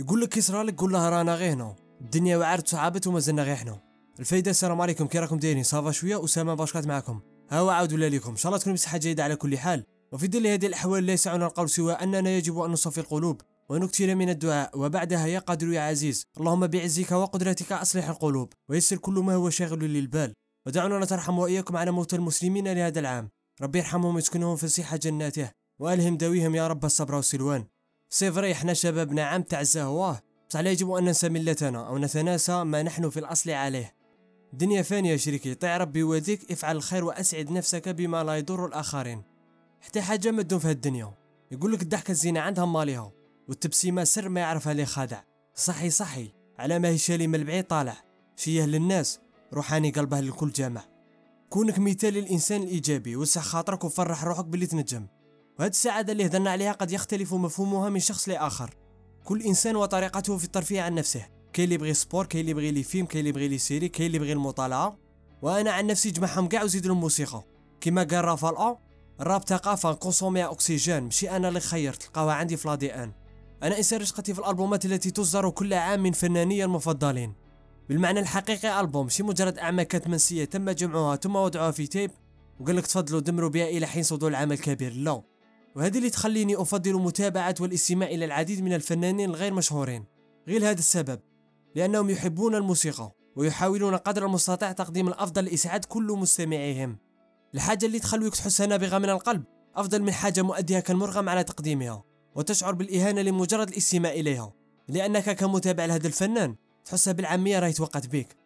يقول لك كيصرى لك قول له رانا غير هنا الدنيا وعرت صعبت وما زلنا غير حنا الفايدة السلام عليكم كي راكم دايرين؟ صافا شوية أسامة باشكات معكم ها هو عاود ولا لكم إن شاء الله تكون بصحة جيدة على كل حال. وفي ظل هذه الأحوال لا يسعنا القول سوى أننا يجب أن نصفي القلوب ونكثر من الدعاء. وبعدها يا قادر يا عزيز اللهم بعزك وقدرتك أصلح القلوب. ويسر كل ما هو شاغل للبال. ودعونا نترحم وإياكم على موتى المسلمين لهذا العام. ربي يرحمهم ويسكنهم في صحة جناته. وألهم داويهم يا رب الصبر والسلوان. سيفري إحنا شبابنا عام تعزى هواه بصح لا يجب أن ننسى ملتنا أو نتناسى ما نحن في الأصل عليه. دنيا فانية شريكي. طيع ربي يوديك افعل الخير وأسعد نفسك بما لا يضر الآخرين. حتى حاجة ما تدوم في الدنيا يقول لك الضحكة الزينة عندها ماليها. والتبسيمة سر ما يعرفها لي خادع. صحي صحي. على ما هي شالي من البعيد طالع. فيه للناس روحاني قلبه للكل جامع. كونك مثال للإنسان الإيجابي وسع خاطرك وفرح روحك باللي تنجم. وهذه السعادة اللي هدرنا عليها قد يختلف مفهومها من شخص لآخر. كل إنسان وطريقته في الترفيه عن نفسه. كاين اللي يبغي sport كاين اللي يبغي les films كاين اللي يبغي les séries كاين اللي يبغي المطالعة. وأنا عن نفسي جمعهم كاع وزيد لهم موسيقى. كما قال رافال الراب ثقافة نكونسوميها أكسجين ماشي أنا اللي خيرت تلقاوها عندي في l'ADN. أنا إنسان رشقتي في الألبومات التي تصدر كل عام من فناني المفضلين. بالمعنى الحقيقي ألبوم ماشي مجرد أعمال كانت منسية تم جمعها ثم وضعها في تيب وقال لك تفضلوا دمروا بها إلى حين صدور العمل الكبير لا. وهذه اللي تخليني أفضل متابعة والاستماع إلى العديد من الفنانين الغير مشهورين. غير هذا السبب لأنهم يحبون الموسيقى ويحاولون قدر المستطاع تقديم الأفضل لإسعاد كل مستمعيهم. الحاجة اللي تخليك تحس نابغة من القلب أفضل من حاجة مؤديها كالمرغم على تقديمها وتشعر بالإهانة لمجرد الاستماع إليها. لأنك كمتابع لهذا الفنان تحسها بالعامية راهي توقت بك.